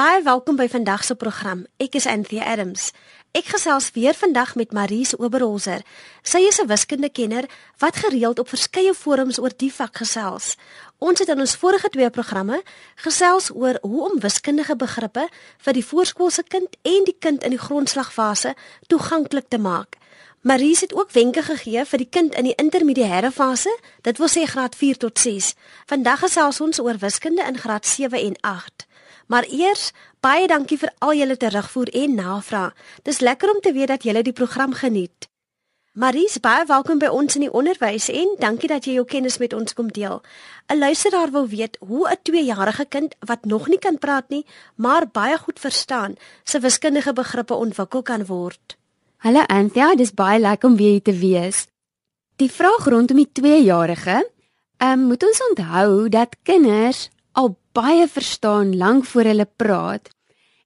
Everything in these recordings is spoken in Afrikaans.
Baie welkom by vandag se program. Ek is Anthea Adams. Ek gesels weer vandag met Maries Oberholzer. Sy is 'n wiskundekenner wat gereeld op verskeie forums oor die vak gesels. Ons het in ons vorige twee programme gesels oor hoe om wiskundige begrippe vir die voorskoolse kind en die kind in die grondslagfase toeganklik te maak. Maries het ook wenke gegee vir die kind in die intermediêre fase, dit wil sê graad 4 tot 6. Vandag gesels ons oor wiskunde in graad 7 en 8. Maar eers baie dankie vir al julle terugvoer en navraag. Dis lekker om te weet dat julle die program geniet. Maries, baie welkom by ons in die onderwys en dankie dat jy jou kennis met ons kom deel. 'n Luisteraar wil weet hoe 'n 2-jarige kind wat nog nie kan praat nie, maar baie goed verstaan, sy wiskundige begrippe ontwikkel kan word. Hallo Anthea, dis baie lekker om weer hier te wees. Die vraag rondom die 2-jarige, ehm um, moet ons onthou dat kinders al baie verstaan lank voor hulle praat.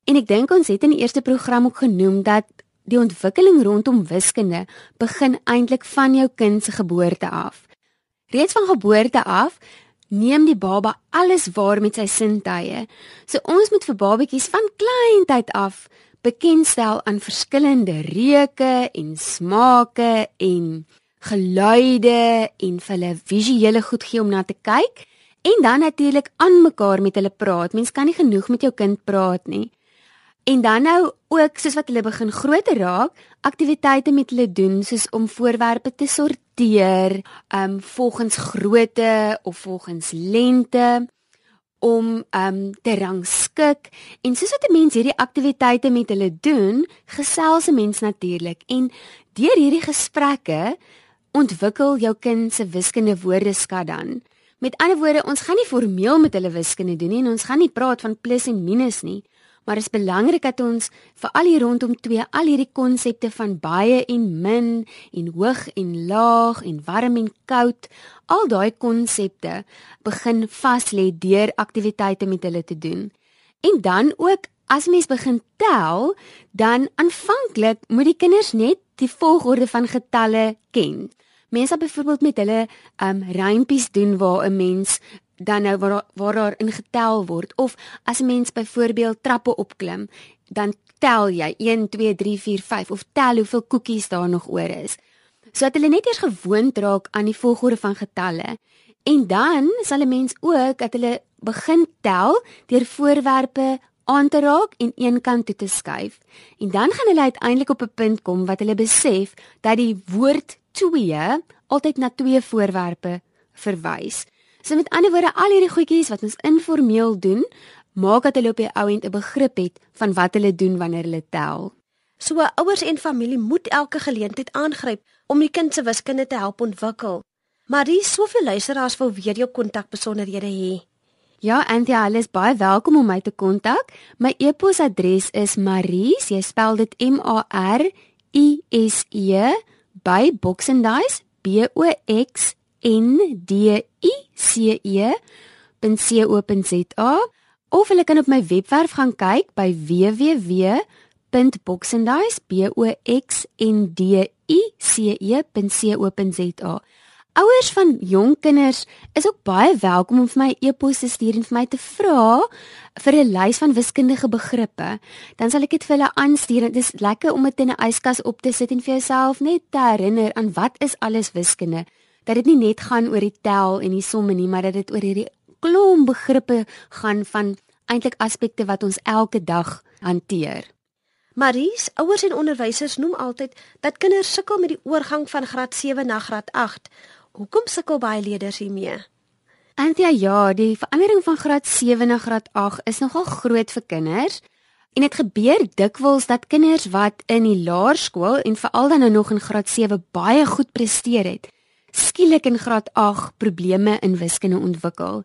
En ek dink ons het in die eerste program ook genoem dat die ontwikkeling rondom wiskunde begin eintlik van jou kind se geboorte af. Reeds van geboorte af neem die baba alles waar met sy sintuie. So ons moet vir babatjies van kleintyd af bekendstel aan verskillende reuke en smake en geluide en vir hulle visuele goed gee om na te kyk En dan natuurlik aan mekaar met hulle praat. Mens kan nie genoeg met jou kind praat nie. En dan nou ook soos wat hulle begin groter raak, aktiwiteite met hulle doen soos om voorwerpe te sorteer, um volgens grootte of volgens lengte om um te rangskik en soos wat 'n mens hierdie aktiwiteite met hulle doen, gesels 'n mens natuurlik en deur hierdie gesprekke ontwikkel jou kind se wiskundige woordeskat dan. Met ander woorde, ons gaan nie formeel met hulle wiskunde doen nie en ons gaan nie praat van plus en minus nie, maar dit is belangrik dat ons vir al hier rondom twee al hierdie konsepte van baie en min en hoog en laag en warm en koud, al daai konsepte begin vas lê deur aktiwiteite met hulle te doen. En dan ook as mens begin tel, dan aanvanklik moet die kinders net die volgorde van getalle ken. Mense byvoorbeeld met hulle um rympies doen waar 'n mens dan nou waar waar daar ingetel word of as 'n mens byvoorbeeld trappe opklim, dan tel jy 1 2 3 4 5 of tel hoeveel koekies daar nog oor is. Sodat hulle net eers gewoond raak aan die volgorde van getalle. En dan sal 'n mens ook dat hulle begin tel deur voorwerpe aan te raak en een kant toe te skuif. En dan gaan hulle uiteindelik op 'n punt kom wat hulle besef dat die woord 2 altyd na twee voorwerpe verwys. So met ander woorde, al hierdie goedjies wat ons informeel doen, maak dat hulle op die ou end 'n begrip het van wat hulle doen wanneer hulle tel. So ouers en familie moet elke geleentheid aangryp om die kind se wiskunde te help ontwikkel. Maar hier soveel luisteraars wil weer jou kontakbesonderhede hê. Ja, Anthea, hulle is baie welkom om my te kontak. My e-posadres is maries, jy spel dit M A R I S E by boxandice b o x n d i c e.co.za of hulle kan op my webwerf gaan kyk by www.boxandice.co.za. Ouers van jong kinders is ook baie welkom om vir my e-pos te stuur en vir my te vra vir 'n lys van wiskundige begrippe. Dan sal ek dit vir hulle aanstuur. Dit is lekker om dit in 'n yskas op te sit en vir jouself net te herinner aan wat is alles wiskunde. Dat dit nie net gaan oor die tel en die somme nie, maar dat dit oor hierdie klomp begrippe gaan van eintlik aspekte wat ons elke dag hanteer. Maries, ouers en onderwysers noem altyd dat kinders sukkel met die oorgang van graad 7 na graad 8 Hoekom sukkel baie leerders hiermee? Antia, ja, die verandering van graad 7 na graad 8 is nogal groot vir kinders. En dit gebeur dikwels dat kinders wat in die laerskool en veral dan nou nog in graad 7 baie goed presteer het, skielik in graad 8 probleme in wiskunde ontwikkel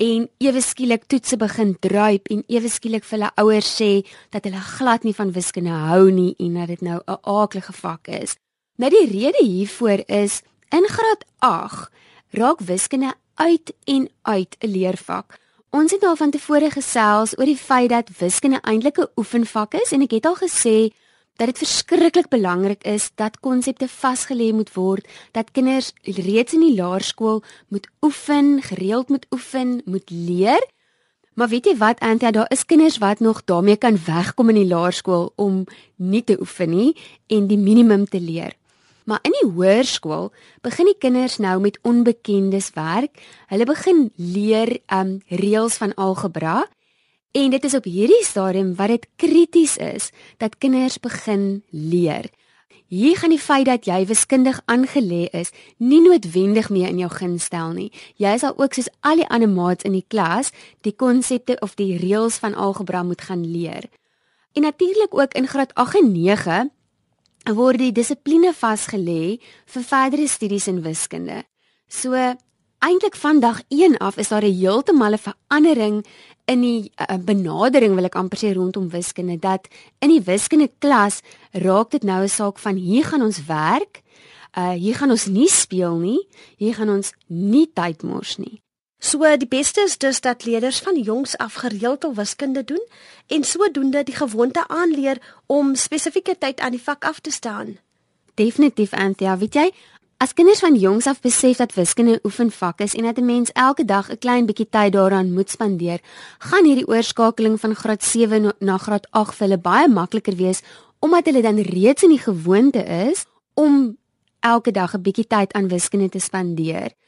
en ewe skielik toetse begin druip en ewe skielik vir hulle ouers sê dat hulle glad nie van wiskunde hou nie en dat dit nou 'n aaklige vak is. Nou die rede hiervoor is In graad 8 raak wiskunde uit en uit 'n leervak. Ons het al van tevore gesels oor die feit dat wiskunde eintlik 'n oefenvak is en ek het al gesê dat dit verskriklik belangrik is dat konsepte vasgelê moet word, dat kinders reeds in die laerskool moet oefen, gereeld moet oefen, moet leer. Maar weet jy wat, Antia, daar is kinders wat nog daarmee kan wegkom in die laerskool om nie te oefen nie en die minimum te leer. Maar in die hoërskool begin die kinders nou met onbekendes werk. Hulle begin leer um reëls van algebra en dit is op hierdie stadium wat dit krities is dat kinders begin leer. Hier gaan die feit dat jy wiskundig aangelê is nie noodwendig meer in jou guns stel nie. Jy sal ook soos al die ander maats in die klas die konsepte of die reëls van algebra moet gaan leer. En natuurlik ook in graad 8 en 9 word die dissipline vasgelê vir verdere studies in wiskunde. So eintlik van dag 1 af is daar 'n heeltemal 'n verandering in die uh, benadering wil ek amper sê rondom wiskunde dat in die wiskunde klas raak dit nou 'n saak van hier gaan ons werk. Uh hier gaan ons nie speel nie. Hier gaan ons nie tyd mors nie. So die beste is dus dat leerders van jongs af gereeld al wiskunde doen en sodoende die gewoonte aanleer om spesifieke tyd aan die vak af te staan. Definitief Anthea, weet jy, as kinders van jongs af besef dat wiskunde 'n oefenvak is en dat 'n mens elke dag 'n klein bietjie tyd daaraan moet spandeer, gaan hierdie oorskakeling van graad 7 na graad 8 vir hulle baie makliker wees omdat hulle dan reeds in die gewoonte is om elke dag 'n bietjie tyd aan wiskunde te spandeer.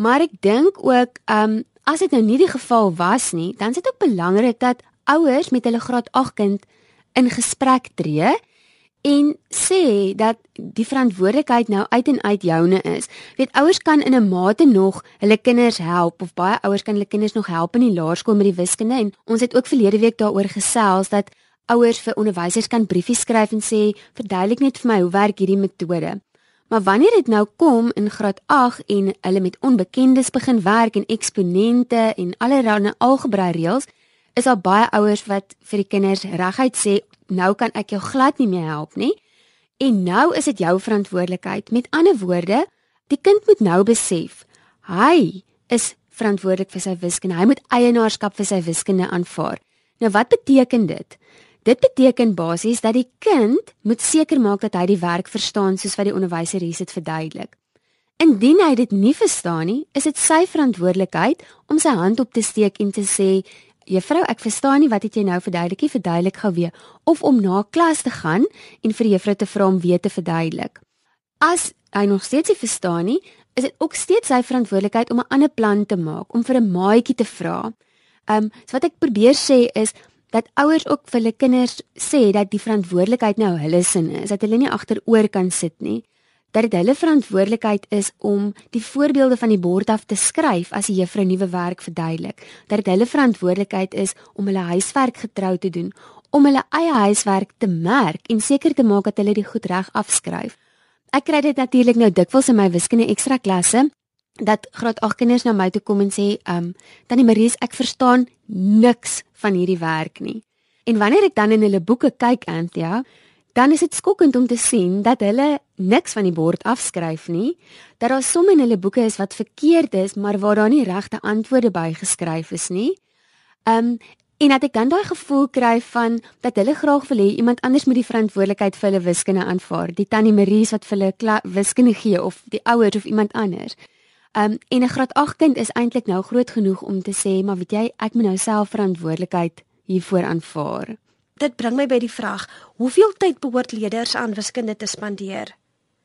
Maar ek dink ook, ehm um, as dit nou nie die geval was nie, dan is dit ook belangrik dat ouers met hulle graad 8 kind in gesprek tree en sê dat die verantwoordelikheid nou uit en uit joune is. Weet ouers kan in 'n mate nog hulle kinders help of baie ouers kan hulle kinders nog help in die laerskool met die wiskunde en ons het ook verlede week daaroor gesels dat ouers vir onderwysers kan briefies skryf en sê verduidelik net vir my hoe werk hierdie metode. Maar wanneer dit nou kom in graad 8 en hulle met onbekendes begin werk en eksponente en allerlei algebra reëls, is daar baie ouers wat vir die kinders reguit sê, "Nou kan ek jou glad nie meer help nie." En nou is dit jou verantwoordelikheid. Met ander woorde, die kind moet nou besef, hy is verantwoordelik vir sy wiskunde. Hy moet eienaarskap vir sy wiskunde aanvaar. Nou wat beteken dit? Dit beteken basies dat die kind moet seker maak dat hy die werk verstaan soos wat die onderwyser hier sit verduidelik. Indien hy dit nie verstaan nie, is dit sy verantwoordelikheid om sy hand op te steek en te sê: "Juffrou, ek verstaan nie wat het jy nou verduidelik nie, verduidelik gou weer." Of om na klas te gaan en vir juffrou te vra om weer te verduidelik. As hy nog steeds nie verstaan nie, is dit ook steeds sy verantwoordelikheid om 'n ander plan te maak, om vir 'n maatjie te vra. Ehm, um, so wat ek probeer sê is dat ouers ook vir hulle kinders sê dat die verantwoordelikheid nou hulle sin is, dat hulle nie agteroor kan sit nie, dat dit hulle verantwoordelikheid is om die voorbeelde van die bord af te skryf as die juffrou nuwe werk verduidelik, dat dit hulle verantwoordelikheid is om hulle huiswerk getrou te doen, om hulle eie huiswerk te merk en seker te maak dat hulle dit goed reg afskryf. Ek kry dit natuurlik nou dikwels in my wiskunde ekstra klasse dat graad 8 kinders na my toe kom en sê, "Um, tannie Maries, ek verstaan niks van hierdie werk nie." En wanneer ek dan in hulle boeke kyk, Anthea, dan is dit skokkend om te sien dat hulle niks van die bord afskryf nie, dat daar somme in hulle boeke is wat verkeerd is, maar waar daar nie regte antwoorde by geskryf is nie. Um en dat ek dan daai gevoel kry van dat hulle graag wil hê iemand anders moet die verantwoordelikheid vir hulle wiskunde aanvaar, die tannie Maries wat vir hulle wiskunde gee of die ouers of iemand anders. Um en 'n graad 8 kind is eintlik nou groot genoeg om te sê, maar weet jy, ek moet nou self verantwoordelikheid hiervoor aanvaar. Dit bring my by die vraag, hoeveel tyd behoort leerders aan wiskunde te spandeer?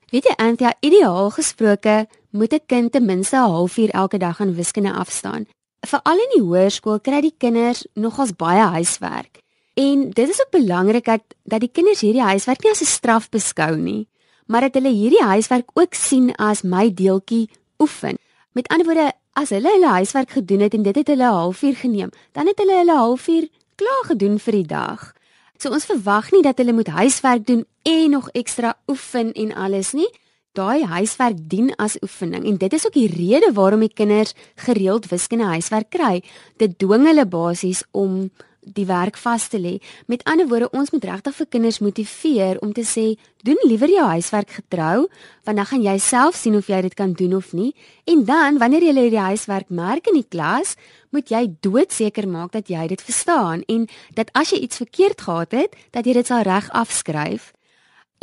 Weet jy, Antia, ideaal gesproke moet 'n kind ten minste 'n halfuur elke dag aan wiskunde afstaan. Veral in die hoërskool kry die kinders nogals baie huiswerk. En dit is ook belangrik dat dat die kinders hierdie huiswerk nie as 'n straf beskou nie, maar dat hulle hierdie huiswerk ook sien as my deeltjie oefen. Met ander woorde, as hulle hulle huiswerk gedoen het en dit het hulle 'n halfuur geneem, dan het hulle hulle halfuur klaar gedoen vir die dag. So ons verwag nie dat hulle moet huiswerk doen en nog ekstra oefen en alles nie. Daai huiswerk dien as oefening en dit is ook die rede waarom die kinders gereeld wiskunde huiswerk kry. Dit dwing hulle basies om die werk vas te lê. Met ander woorde, ons moet regtig vir kinders motiveer om te sê, doen liewer jou huiswerk getrou, want dan gaan jy self sien of jy dit kan doen of nie. En dan, wanneer jy die huiswerk merk in die klas, moet jy doodseker maak dat jy dit verstaan en dat as jy iets verkeerd gehad het, dat jy dit sal reg afskryf.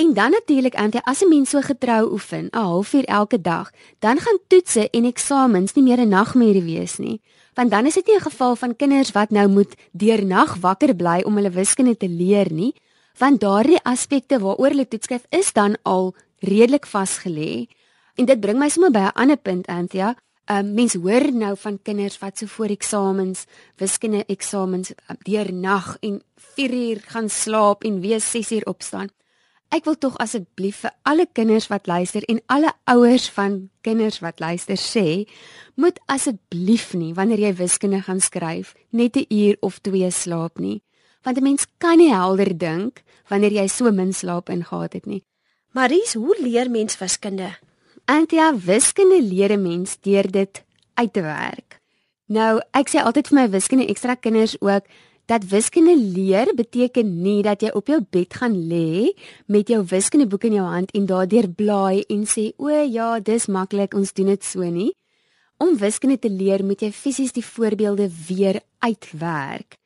En dan natuurlik Antjie, as 'n mens so getrou oefen, 'n halfuur elke dag, dan gaan toetse en eksamens nie meer 'n nagmerrie wees nie Want dan is dit nie 'n geval van kinders wat nou moet deurnag wakker bly om hulle wiskunde te leer nie, want daardie aspekte waaroor hulle toetskryf is dan al redelik vasgelê. En dit bring my sommer by 'n ander punt, Anthea. Um, mens hoor nou van kinders wat so voor eksamens, wiskunde eksamens um, deur nag en 4 uur gaan slaap en weer 6 uur opstaan. Ek wil tog asseblief vir alle kinders wat luister en alle ouers van kinders wat luister sê, moet asseblief nie wanneer jy wiskunde gaan skryf net 'n uur of 2 slaap nie, want 'n mens kan nie helder dink wanneer jy so min slaap ingehaat het nie. Maries, hoe leer mens wiskunde? Antia wiskunde leer 'n mens deur dit uit te werk. Nou, ek sê altyd vir my wiskunde ekstra kinders ook dat wiskunde leer beteken nie dat jy op jou bed gaan lê met jou wiskundeboek in jou hand en daardeur blaai en sê o ja, dis maklik, ons doen dit so nie. Om wiskunde te leer, moet jy fisies die voorbeelde weer uitwerk.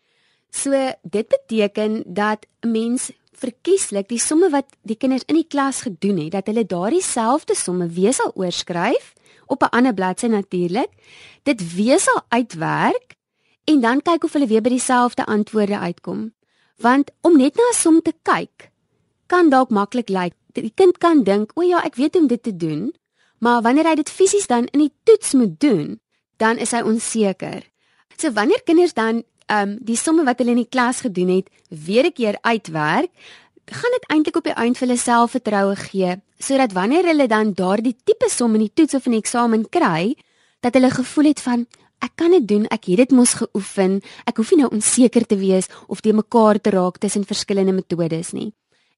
So dit beteken dat 'n mens verkieslik die somme wat die kinders in die klas gedoen het, dat hulle daardie selfde somme weer sal oorskryf op 'n ander bladsy natuurlik. Dit weer sal uitwerk en dan kyk of hulle weer by dieselfde antwoorde uitkom. Want om net na 'n som te kyk kan dalk maklik lyk. Die kind kan dink, "O ja, ek weet hoe om dit te doen." Maar wanneer hy dit fisies dan in die toets moet doen, dan is hy onseker. So wanneer kinders dan um die somme wat hulle in die klas gedoen het, weer 'n keer uitwerk, gaan dit eintlik op die eind vir hulle selfvertroue gee, sodat wanneer hulle dan daardie tipe som in die toets of in die eksamen kry, dat hulle gevoel het van ek kan dit doen, ek het dit mos geoefen, ek hoef nie nou onseker te wees of te mekaar te raak tussen verskillende metodes nie.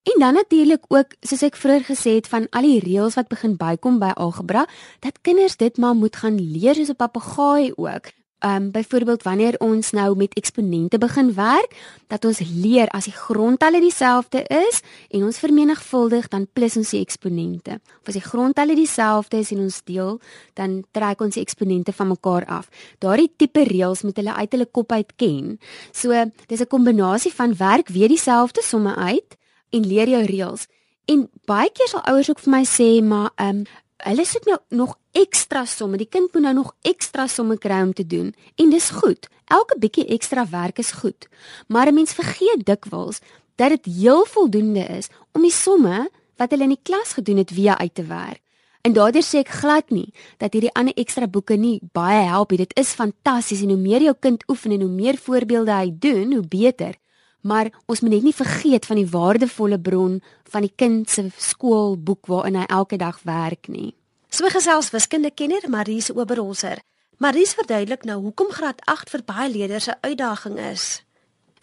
En dan natuurlik ook, soos ek vroeër gesê het van al die reëls wat begin bykom by algebra, dat kinders dit maar moet gaan leer soos 'n papegaai ook ehm um, byvoorbeeld wanneer ons nou met eksponente begin werk, dat ons leer as die grondtalle dieselfde is en ons vermenigvuldig dan plus ons die eksponente. Of as die grondtalle dieselfde is en ons deel, dan trek ons die eksponente van mekaar af. Daardie tipe reëls moet hulle uit hulle kop uit ken. So, dis 'n kombinasie van werk weer dieselfde somme uit en leer jou reëls. En baie keer sal ouers ook vir my sê, maar ehm um, hulle sit nou nog ekstra somme. Die kind moet nou nog ekstra somme kry om te doen. En dis goed. Elke bietjie ekstra werk is goed. Maar 'n mens vergeet dikwels dat dit heel voldoende is om die somme wat hulle in die klas gedoen het weer uit te werk. En daardeur sê ek glad nie dat hierdie ander ekstra boeke nie baie help nie. Dit is fantasties en hoe meer jou kind oefen en hoe meer voorbeelde hy doen, hoe beter. Maar ons moet net nie vergeet van die waardevolle bron van die kind se skoolboek waarin hy elke dag werk nie. So gesels wiskundekenner Maries Oberholzer. Maries verduidelik nou hoekom graad 8 vir baie leerders 'n uitdaging is.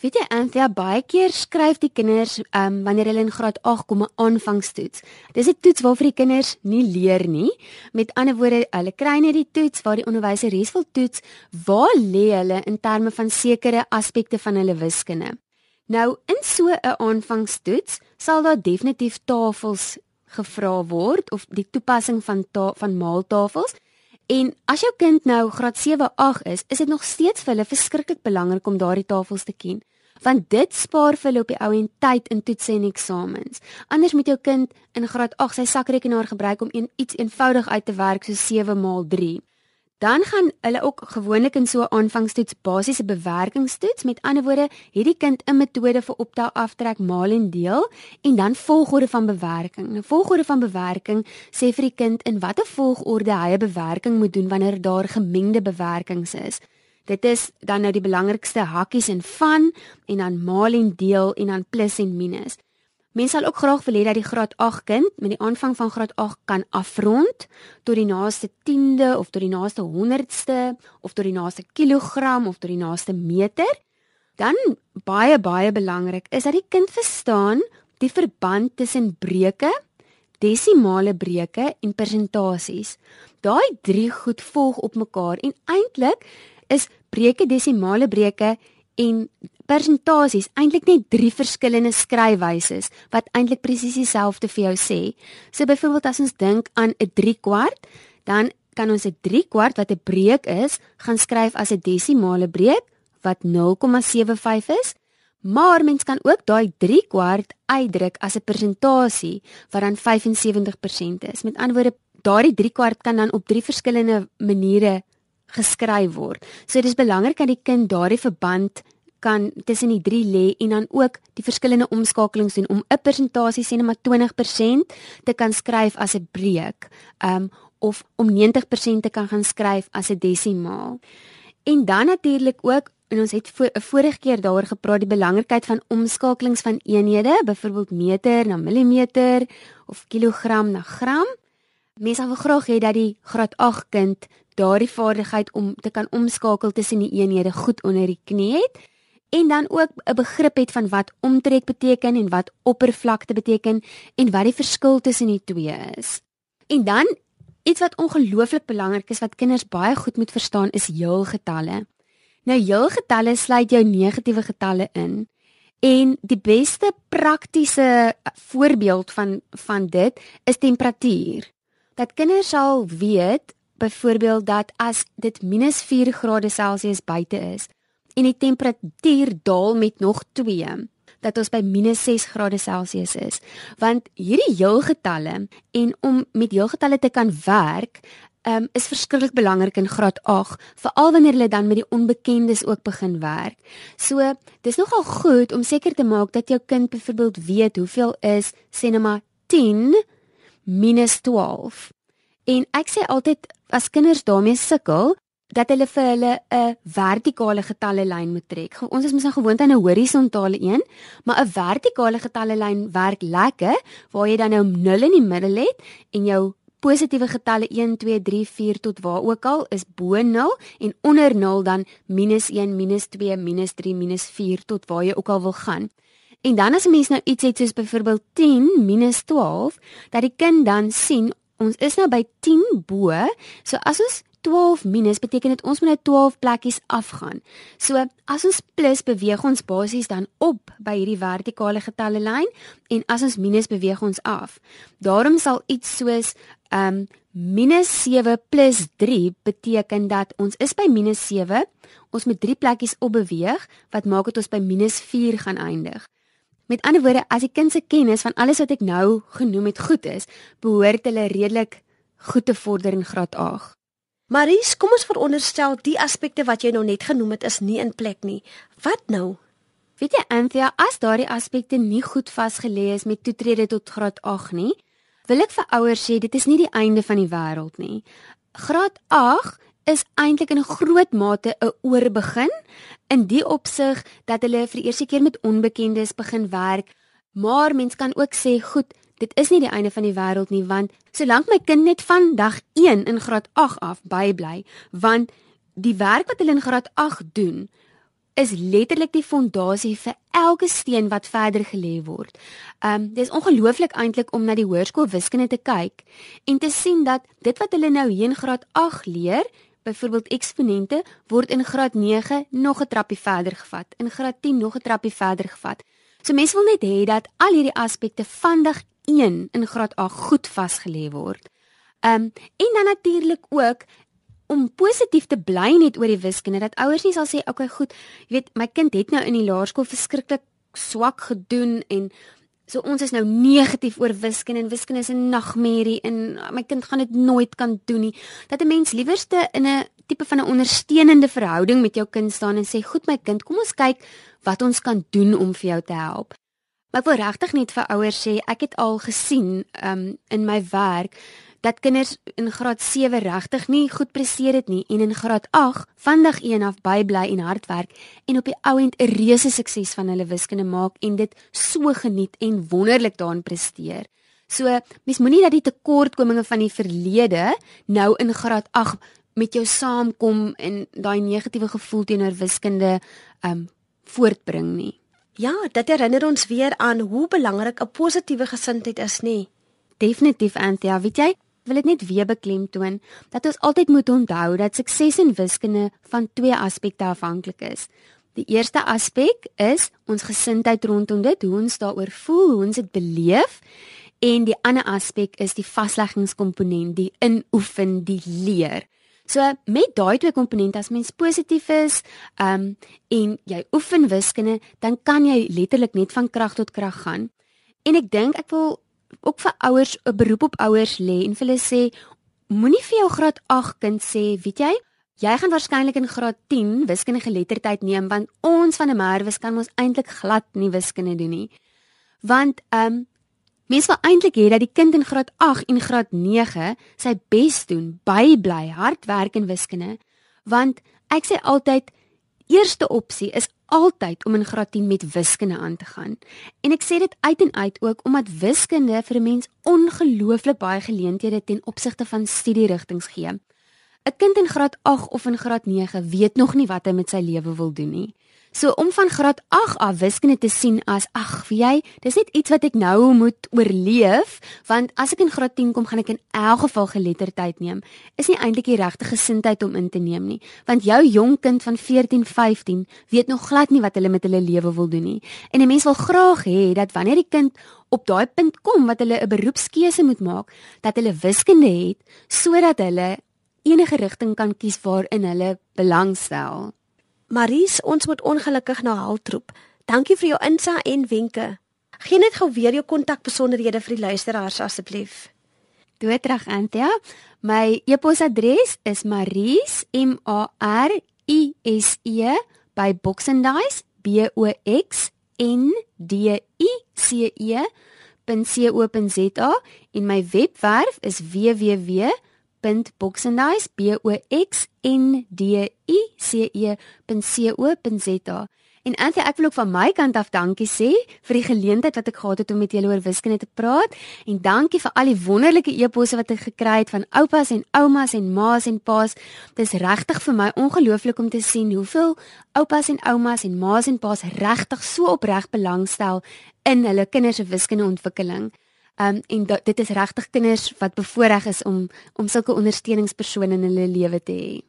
Weet jy, Anthea, baie keer skryf die kinders um wanneer hulle in graad 8 kom 'n aanvangstoets. Dis 'n toets waarvoor die kinders nie leer nie. Met ander woorde, hulle kry net die toets waar die onderwyser wil toets waar lê hulle in terme van sekere aspekte van hulle wiskunde. Nou, in so 'n aanvangstoets sal daar definitief tafels gevra word of die toepassing van van maaltafels. En as jou kind nou graad 7, 8 is, is dit nog steeds vir hulle verskriklik belangrik om daardie tafels te ken, want dit spaar vir hulle op die ou en tyd in toetse en eksamens. Anders moet jou kind in graad 8 sy sakrekenaar gebruik om een, iets eenvoudig uit te werk so 7 maal 3 dan gaan hulle ook gewoonlik in so 'n aanvangstoets basiese bewerkingstoets. Met ander woorde, hierdie kind 'n metode vir optel, aftrek, maal en deel en dan volgorde van bewerking. 'n Volgorde van bewerking sê vir die kind in watter volgorde hy 'n bewerking moet doen wanneer daar gemengde bewerkings is. Dit is dan nou die belangrikste hakkies en van en dan maal en deel en dan plus en minus. Mense sal ook graag wil hê dat die graad 8 kind met die aanvang van graad 8 kan afrond tot die naaste 10de of tot die naaste 100ste of tot die naaste kilogram of tot die naaste meter. Dan baie baie belangrik is dat die kind verstaan die verband tussen breuke, desimale breuke en persentasies. Daai drie goed volg op mekaar en eintlik is breuke, desimale breuke en persentasies eintlik net drie verskillende skryfwyse wat eintlik presies dieselfde vir jou sê. So byvoorbeeld as ons dink aan 'n 3 kwart, dan kan ons 'n 3 kwart wat 'n breek is, gaan skryf as 'n desimale breek wat 0,75 is. Maar mens kan ook daai 3 kwart uitdruk as 'n persentasie wat dan 75% is. Met ander woorde, daardie 3 kwart kan dan op drie verskillende maniere geskryf word. So dit is belangrik dat die kind daardie verband kan tussen die drie lê en dan ook die verskillende omskakelings doen om 'n persentasie sê net maar 20% te kan skryf as 'n breek. Um of om 90% te kan gaan skryf as 'n desimaal. En dan natuurlik ook en ons het 'n vorige keer daaroor gepraat die belangrikheid van omskakelings van eenhede, byvoorbeeld meter na millimeter of kilogram na gram. Mense wil graag hê dat die graad 8 kind daardie vaardigheid om te kan omskakel tussen die eenhede goed onder die knie het en dan ook 'n begrip het van wat omtrek beteken en wat oppervlakte beteken en wat die verskil tussen die twee is. En dan iets wat ongelooflik belangrik is wat kinders baie goed moet verstaan is heelgetalle. Nou heelgetalle sluit jou negatiewe getalle in. En die beste praktiese voorbeeld van van dit is temperatuur. Dat kinders sal weet byvoorbeeld dat as dit -4 grade Celsius buite is en die temperatuur daal met nog 2 dat ons by -6 grade Celsius is want hierdie heelgetalle en om met heelgetalle te kan werk um, is verskriklik belangrik in graad 8 veral wanneer hulle dan met die onbekendes ook begin werk. So dis nogal goed om seker te maak dat jou kind byvoorbeeld weet hoeveel is sê net maar 10 12 En ek sê altyd as kinders daarmee sukkel dat hulle vir hulle 'n vertikale getalle lyn moet trek. Ons is mos nou gewoond aan 'n horisontale een, maar 'n vertikale getalle lyn werk lekker waar jy dan nou 0 in die middel het en jou positiewe getalle 1 2 3 4 tot waar ook al is bo 0 en onder 0 dan minus 1 minus 2 minus 3 minus 4 tot waar jy ook al wil gaan. En dan as 'n mens nou iets het soos byvoorbeeld 10 minus 12, dat die kind dan sien ons is nou by 10 bo, so as ons 12 minus beteken dit ons moet nou 12 plekkies afgaan. So as ons plus beweeg ons basies dan op by hierdie vertikale getalle lyn en as ons minus beweeg ons af. Daarom sal iets soos um minus 7 plus 3 beteken dat ons is by minus 7. Ons moet 3 plekkies op beweeg wat maak dit ons by minus 4 gaan eindig. Met ander woorde, as die kind se kennis van alles wat ek nou genoem het goed is, behoort hulle redelik goed te vorder in graad 8. Maries, kom ons veronderstel die aspekte wat jy nou net genoem het is nie in plek nie. Wat nou? Weet jy Anthea, as daardie aspekte nie goed vasgelê is met toetrede tot graad 8 nie, wil ek vir ouers sê dit is nie die einde van die wêreld nie. Graad 8 is eintlik in 'n groot mate 'n oorbegin in die opsig dat hulle vir eerste keer met onbekendes begin werk, maar mens kan ook sê, goed, dit is nie die einde van die wêreld nie want solank my kind net van dag 1 in graad 8 af bybly want die werk wat hulle in graad 8 doen is letterlik die fondasie vir elke steen wat verder gelê word. Um dis ongelooflik eintlik om na die hoërskool wiskunde te kyk en te sien dat dit wat hulle nou hier in graad 8 leer, byvoorbeeld eksponente, word in graad 9 nog 'n trappie verder gevat, in graad 10 nog 'n trappie verder gevat. So mense wil net hê dat al hierdie aspekte van dag 1 in graad 8 goed vasgelê word. Um en dan natuurlik ook om positief te bly net oor die wiskunde dat ouers nie sal sê okay goed, jy weet my kind het nou in die laerskool verskriklik swak gedoen en so ons is nou negatief oor wiskunde en wiskunde is 'n nagmerrie en my kind gaan dit nooit kan doen nie. Dat 'n mens liewerste in 'n tipe van 'n ondersteunende verhouding met jou kind staan en sê goed my kind, kom ons kyk wat ons kan doen om vir jou te help. Maar ek wil regtig net vir ouers sê, ek het al gesien um in my werk dat kinders in graad 7 regtig nie goed presteer het nie en in graad 8 van dag 1 af bybly en hard werk en op die ou end 'n reuse sukses van hulle wiskunde maak en dit so geniet en wonderlik daarin presteer. So, mens moenie dat die tekortkominge van die verlede nou in graad 8 met jou saamkom en daai negatiewe gevoel teenoor wiskunde um voortbring nie. Ja, dit herinner ons weer aan hoe belangrik 'n positiewe gesindheid is, nê? Definitief, Antia. Weet jy, wil dit net weer beklemtoon dat ons altyd moet onthou dat sukses in wiskunde van twee aspekte afhanklik is. Die eerste aspek is ons gesindheid rondom dit, hoe ons daaroor voel, hoe ons dit beleef, en die ander aspek is die vasleggingskomponent, die inoefen, die leer. So met daai twee komponente as mens positief is, ehm um, en jy oefen wiskunde, dan kan jy letterlik net van krag tot krag gaan. En ek dink ek wil ook vir ouers 'n beroep op ouers lê en vir hulle sê moenie vir jou graad 8 kind sê, weet jy, Jy gaan waarskynlik in graad 10 wiskunde geletterdheid neem want ons van 'n Merwes kan mos eintlik glad nie wiskunde doen nie. Want ehm um, Mens wil eintlik hê dat die kind in graad 8 en graad 9 sy bes doen, bybly, hard werk in wiskunde, want ek sê altyd eerste opsie is altyd om in graad 10 met wiskunde aan te gaan. En ek sê dit uit en uit ook omdat wiskunde vir 'n mens ongelooflik baie geleenthede ten opsigte van studierigtinge gee. 'n Kind in graad 8 of in graad 9 weet nog nie wat hy met sy lewe wil doen nie. So om van graad 8 af wiskunde te sien as ag, wie jy, dis net iets wat ek nou moet oorleef, want as ek in graad 10 kom, gaan ek in elk geval geletterdheid neem. Is nie eintlik die regte gesindheid om in te neem nie, want jou jong kind van 14, 15 weet nog glad nie wat hulle met hulle lewe wil doen nie. En 'n mens wil graag hê dat wanneer die kind op daai punt kom wat hulle 'n beroepskeuse moet maak, dat hulle wiskunde het sodat hulle enige rigting kan kies waarin hulle belangstel. Maries, ons moet ongelukkig na Haltroep. Dankie vir jou insa en wenke. Geen net gou weer jou kontakbesonderhede vir die luisteraars asseblief. Doetrag Antia. My e-posadres is maries m a r i s e by boxandice b o x n d i c e .co.za en my webwerf is www www.boxandice.co.za. En Antjie, ek wil ook van my kant af dankie sê vir die geleentheid wat ek gehad het om met julle oor wiskunde te praat en dankie vir al die wonderlike eposse wat ek gekry het van oupas en oumas en ma's en pa's. Dit is regtig vir my ongelooflik om te sien hoeveel oupas en oumas en ma's en pa's regtig so opreg belangstel in hulle kinders se wiskunde ontwikkeling. Um en dit is regtig kinders wat bevoordeel is om om sulke ondersteuningspersone in hulle lewe te hê.